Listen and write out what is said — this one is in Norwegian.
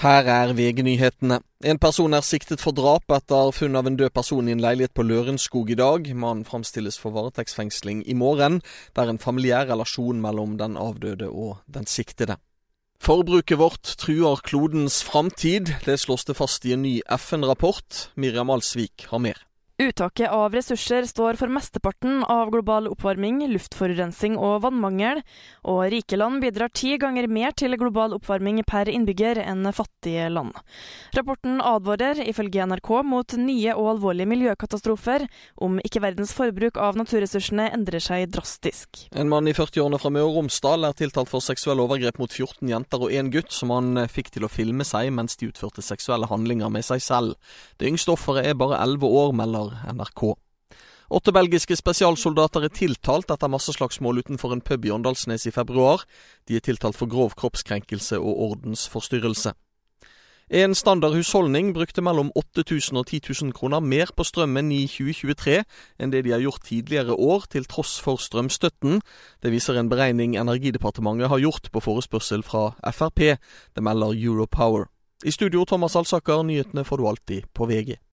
Her er VG-nyhetene. En person er siktet for drap etter funn av en død person i en leilighet på Lørenskog i dag. Mannen framstilles for varetektsfengsling i morgen. Det er en familiær relasjon mellom den avdøde og den siktede. Forbruket vårt truer klodens framtid. Det slås det fast i en ny FN-rapport. Miriam Alsvik har mer. Uttaket av ressurser står for mesteparten av global oppvarming, luftforurensning og vannmangel, og rike land bidrar ti ganger mer til global oppvarming per innbygger enn fattige land. Rapporten advarer, ifølge NRK, mot nye og alvorlige miljøkatastrofer om ikke verdens forbruk av naturressursene endrer seg drastisk. En mann i 40-årene fra Møre og Romsdal er tiltalt for seksuelle overgrep mot 14 jenter og én gutt, som han fikk til å filme seg mens de utførte seksuelle handlinger med seg selv. Det yngste offeret er bare 11 år, melder NRK. Åtte belgiske spesialsoldater er tiltalt etter masseslagsmål utenfor en pub i Åndalsnes i februar. De er tiltalt for grov kroppskrenkelse og ordensforstyrrelse. En standard husholdning brukte mellom 8000 og 10 000 kroner mer på strømmen i 2023 enn det de har gjort tidligere år, til tross for strømstøtten. Det viser en beregning Energidepartementet har gjort på forespørsel fra Frp. Det melder Europower. I studio Thomas Alsaker, nyhetene får du alltid på VG.